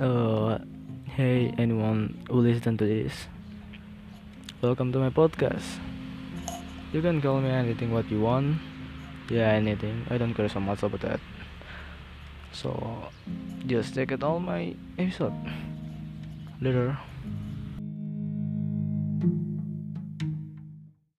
Uh, hey, anyone who listen to this, welcome to my podcast. You can call me anything what you want. Yeah, anything. I don't care so much about that. So, just check out all my episode later.